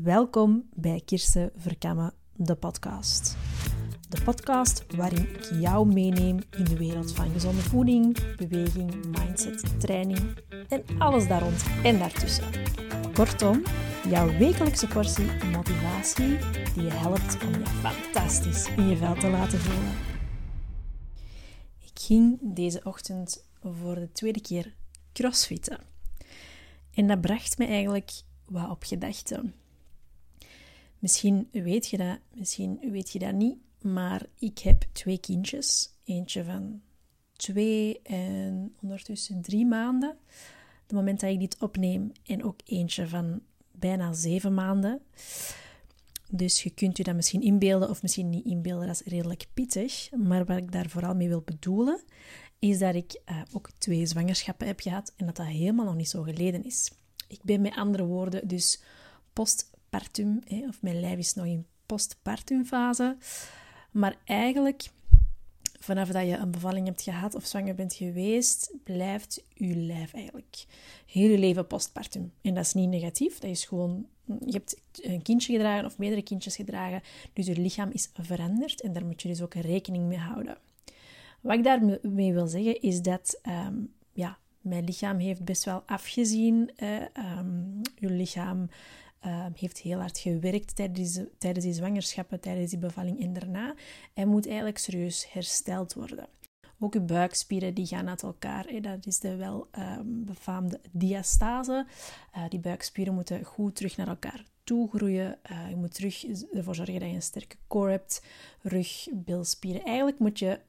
Welkom bij Kirsten Verkamme, de podcast. De podcast waarin ik jou meeneem in de wereld van gezonde voeding, beweging, mindset, training en alles daar rond en daartussen. Kortom, jouw wekelijkse portie motivatie die je helpt om je fantastisch in je vel te laten voelen. Ik ging deze ochtend voor de tweede keer crossfitten. En dat bracht me eigenlijk wat op gedachten. Misschien weet je dat, misschien weet je dat niet, maar ik heb twee kindjes. Eentje van twee en ondertussen drie maanden, op het moment dat ik dit opneem, en ook eentje van bijna zeven maanden. Dus je kunt je dat misschien inbeelden of misschien niet inbeelden, dat is redelijk pittig. Maar wat ik daar vooral mee wil bedoelen, is dat ik uh, ook twee zwangerschappen heb gehad en dat dat helemaal nog niet zo geleden is. Ik ben met andere woorden dus postpartum, hè, of mijn lijf is nog in postpartumfase. Maar eigenlijk, vanaf dat je een bevalling hebt gehad of zwanger bent geweest, blijft je lijf eigenlijk heel je leven postpartum. En dat is niet negatief, dat is gewoon, je hebt een kindje gedragen of meerdere kindjes gedragen, dus je lichaam is veranderd en daar moet je dus ook rekening mee houden. Wat ik daarmee wil zeggen is dat um, ja, mijn lichaam heeft best wel afgezien. Um, uw lichaam uh, heeft heel hard gewerkt tijdens tijdens die zwangerschappen, tijdens die bevalling en daarna. En moet eigenlijk serieus hersteld worden. Ook uw buikspieren die gaan uit elkaar. Hè. Dat is de wel um, befaamde diastase. Uh, die buikspieren moeten goed terug naar elkaar toe groeien. Uh, je moet terug ervoor zorgen dat je een sterke core hebt. Rug, bilspieren. Eigenlijk moet je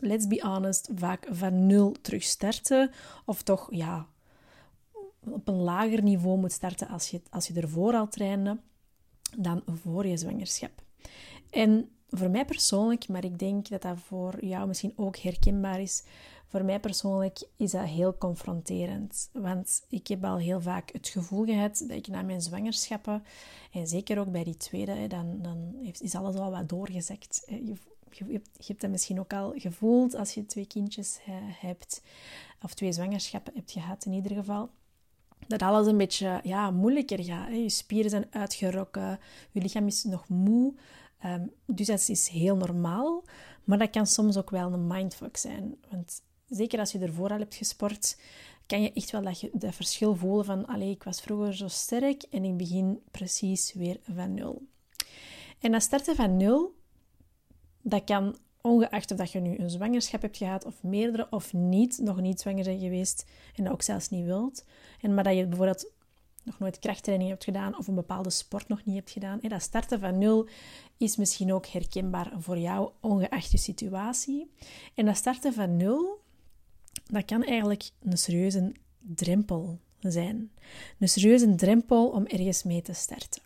let's be honest, vaak van nul terug starten. Of toch, ja, op een lager niveau moet starten als je, als je ervoor al trainde dan voor je zwangerschap. En voor mij persoonlijk, maar ik denk dat dat voor jou misschien ook herkenbaar is. Voor mij persoonlijk is dat heel confronterend. Want ik heb al heel vaak het gevoel gehad dat ik na mijn zwangerschappen, en zeker ook bij die tweede, dan, dan is alles al wat doorgezakt. Je, je, hebt dat misschien ook al gevoeld als je twee kindjes hebt, of twee zwangerschappen hebt gehad in ieder geval. Dat alles een beetje ja, moeilijker gaat. Je spieren zijn uitgerokken, je lichaam is nog moe. Ehm, dus dat is heel normaal, maar dat kan soms ook wel een mindfuck zijn. Want zeker als je ervoor al hebt gesport, kan je echt wel dat, je, dat verschil voelen van allee, ik was vroeger zo sterk en ik begin precies weer van nul. En dat starten van nul, dat kan ongeacht of dat je nu een zwangerschap hebt gehad of meerdere of niet, nog niet zwanger zijn geweest en dat ook zelfs niet wilt. En maar dat je bijvoorbeeld nog nooit krachttraining hebt gedaan of een bepaalde sport nog niet hebt gedaan. Dat starten van nul is misschien ook herkenbaar voor jou, ongeacht je situatie. En dat starten van nul, dat kan eigenlijk een serieuze drempel zijn. Een serieuze drempel om ergens mee te starten.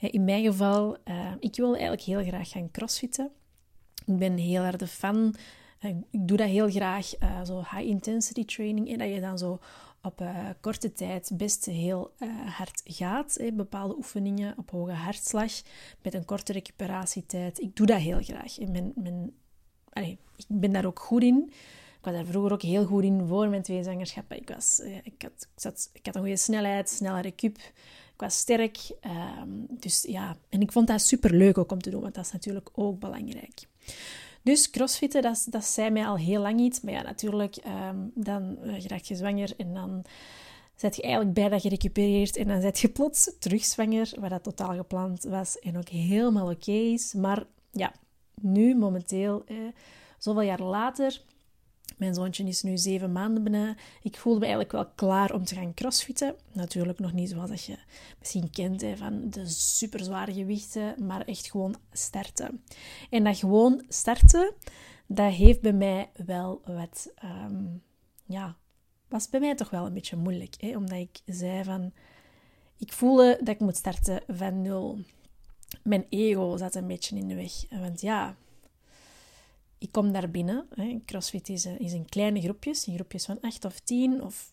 In mijn geval, uh, ik wil eigenlijk heel graag gaan crossfitten. Ik ben heel erg de fan. Eh, ik doe dat heel graag, uh, zo high intensity training. En dat je dan zo op uh, korte tijd best heel hard gaat. Hè. Bepaalde oefeningen op hoge hartslag met een korte recuperatietijd. Ik doe dat heel graag. En mijn, mijn, ik ben daar ook goed in. Ik was daar vroeger ook heel goed in voor mijn twee zwangerschappen. Ik, was, ik, had, ik, ik had een goede snelheid, snelle recup. Ik was sterk. Um, dus ja, en ik vond dat super leuk ook om te doen, want dat is natuurlijk ook belangrijk. Dus crossfitten, dat, dat zei mij al heel lang iets. Maar ja, natuurlijk, um, dan uh, je zwanger en dan zet je eigenlijk bijna gerecupereerd en dan zet je plots terug zwanger, waar dat totaal gepland was en ook helemaal oké is. Maar ja, nu momenteel, eh, zoveel jaar later, mijn zoontje is nu zeven maanden bijna. Ik voelde me eigenlijk wel klaar om te gaan crossfitten. Natuurlijk nog niet zoals dat je misschien kent hè, van de super zware gewichten, maar echt gewoon starten. En dat gewoon starten, dat heeft bij mij wel wat, um, ja, was bij mij toch wel een beetje moeilijk. Hè, omdat ik zei van, ik voelde dat ik moet starten van nul. Mijn ego zat een beetje in de weg. Want ja, ik kom daar binnen. Hè. CrossFit is, is in kleine groepjes, in groepjes van acht of tien, of,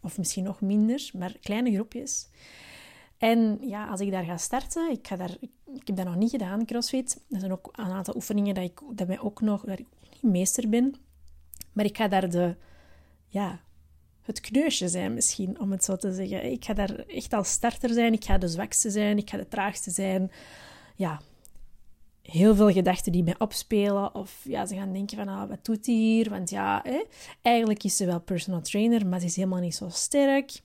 of misschien nog minder, maar kleine groepjes. En ja, als ik daar ga starten, ik, ga daar, ik heb dat nog niet gedaan, CrossFit. Er zijn ook een aantal oefeningen dat ik dat mij ook nog, dat ik niet meester ben. Maar ik ga daar de, ja, het kneusje zijn misschien, om het zo te zeggen. Ik ga daar echt als starter zijn, ik ga de zwakste zijn, ik ga de traagste zijn. Ja, heel veel gedachten die mij opspelen. Of ja, ze gaan denken van, ah, wat doet hij hier? Want ja, hè, eigenlijk is ze wel personal trainer, maar ze is helemaal niet zo sterk.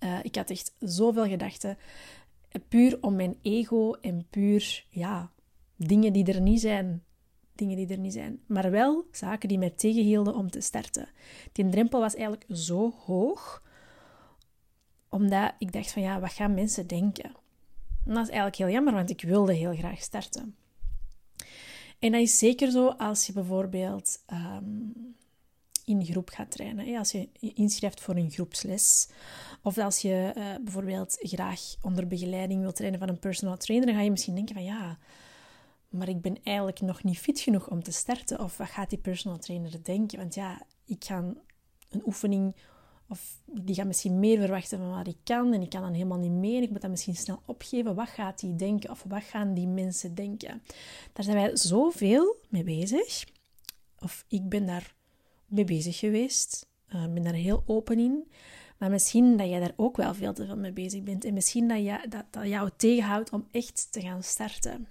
Uh, ik had echt zoveel gedachten. Puur om mijn ego en puur, ja, dingen die er niet zijn. Dingen die er niet zijn. Maar wel zaken die mij tegenhielden om te starten. Die drempel was eigenlijk zo hoog, omdat ik dacht van, ja, wat gaan mensen denken? Dat is eigenlijk heel jammer, want ik wilde heel graag starten. En dat is zeker zo als je bijvoorbeeld um, in groep gaat trainen. Als je inschrijft voor een groepsles. Of als je uh, bijvoorbeeld graag onder begeleiding wilt trainen van een personal trainer. Dan ga je misschien denken van ja, maar ik ben eigenlijk nog niet fit genoeg om te starten. Of wat gaat die personal trainer denken? Want ja, ik ga een oefening of die gaat misschien meer verwachten van wat ik kan en ik kan dan helemaal niet meer. Ik moet dat misschien snel opgeven. Wat gaat die denken of wat gaan die mensen denken? Daar zijn wij zoveel mee bezig. Of ik ben daar mee bezig geweest. Uh, ben daar heel open in. Maar misschien dat jij daar ook wel veel te veel mee bezig bent. En misschien dat, je, dat, dat jou tegenhoudt om echt te gaan starten.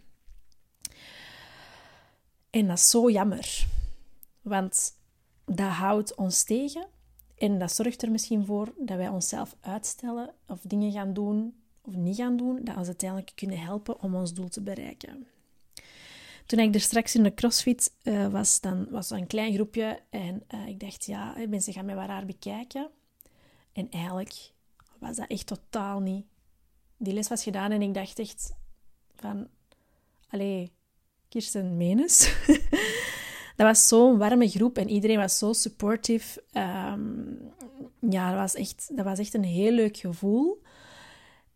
En dat is zo jammer. Want dat houdt ons tegen en dat zorgt er misschien voor dat wij onszelf uitstellen of dingen gaan doen of niet gaan doen, dat ons uiteindelijk kunnen helpen om ons doel te bereiken. Toen ik er straks in de crossfit uh, was, dan was dat een klein groepje en uh, ik dacht, ja, mensen gaan mij wat raar bekijken. En eigenlijk was dat echt totaal niet. Die les was gedaan en ik dacht echt van, allee, Kirsten Menes. dat was zo'n warme groep en iedereen was zo supportive. Um, ja, dat was, echt, dat was echt een heel leuk gevoel.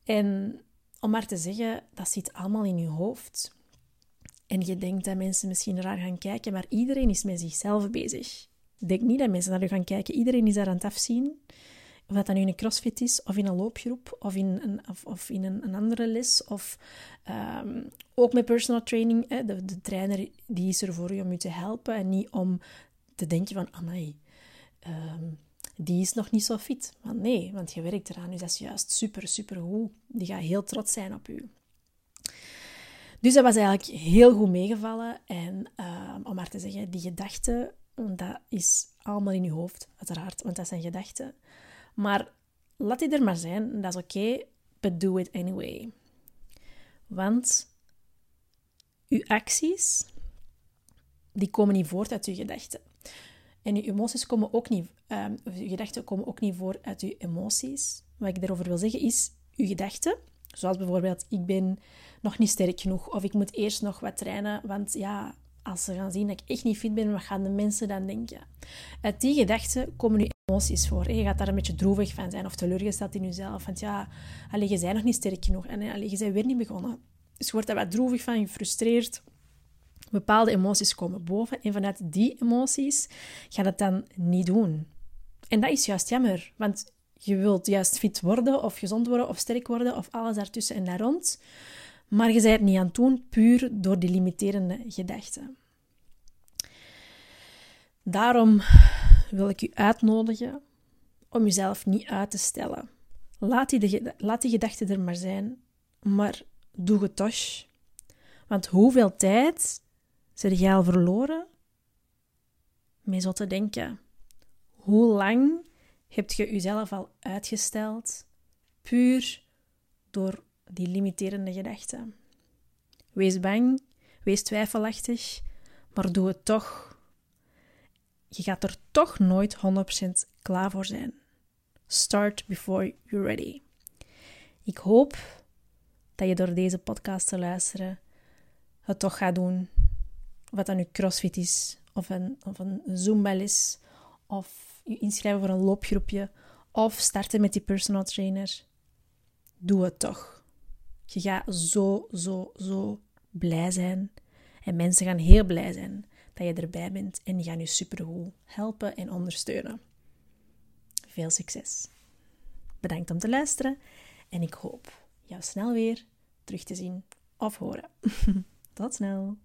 En om maar te zeggen, dat zit allemaal in je hoofd. En je denkt dat mensen misschien raar gaan kijken, maar iedereen is met zichzelf bezig. Ik denk niet dat mensen naar je gaan kijken. Iedereen is daar aan het afzien. Of dat nu in een crossfit is, of in een loopgroep, of in een, of, of in een, een, andere les. Of um, ook met personal training. De, de, trainer die is er voor je om je te helpen. En niet om te denken van, ah nee, um, die is nog niet zo fit. Maar nee, want je werkt eraan. Dus dat is juist super, super goed. Die gaat heel trots zijn op u. Dus dat was eigenlijk heel goed meegevallen. En um, om maar te zeggen, die gedachten, dat is allemaal in je hoofd, uiteraard. Want dat zijn gedachten. Maar laat die er maar zijn, dat is oké, but do it anyway. Want uw acties, die komen niet voort uit uw gedachten. En uw emoties komen ook niet, um, uw gedachten komen ook niet voort uit uw emoties. Wat ik daarover wil zeggen is, uw gedachten, zoals bijvoorbeeld, ik ben nog niet sterk genoeg, of ik moet eerst nog wat trainen, want ja, als ze gaan zien dat ik echt niet fit ben, wat gaan de mensen dan denken? Uit die gedachten komen nu emoties voor. Je gaat daar een beetje droevig van zijn of teleurgesteld in jezelf. Want ja, alleen je bent nog niet sterk genoeg en alleen je bent weer niet begonnen. Dus je wordt daar wat droevig van, gefrustreerd. Bepaalde emoties komen boven en vanuit die emoties gaat het dan niet doen. En dat is juist jammer, want je wilt juist fit worden of gezond worden of sterk worden of alles daartussen en daar rond. Maar je bent het niet aan het doen puur door die limiterende gedachten. Daarom wil ik u uitnodigen om uzelf niet uit te stellen. Laat die, laat die gedachten er maar zijn, maar doe het toch. Want hoeveel tijd zit jij al verloren mee zo te denken? Hoe lang heb je jezelf al uitgesteld puur door die limiterende gedachten? Wees bang, wees twijfelachtig, maar doe het toch je gaat er toch nooit 100% klaar voor zijn. Start before you're ready. Ik hoop dat je door deze podcast te luisteren het toch gaat doen. Wat dan nu crossfit is, of een, of een zumba is, of je inschrijven voor een loopgroepje, of starten met die personal trainer. Doe het toch. Je gaat zo, zo, zo blij zijn. En mensen gaan heel blij zijn dat je erbij bent en die gaan je supergoed helpen en ondersteunen. Veel succes! Bedankt om te luisteren en ik hoop jou snel weer terug te zien of horen. Tot snel!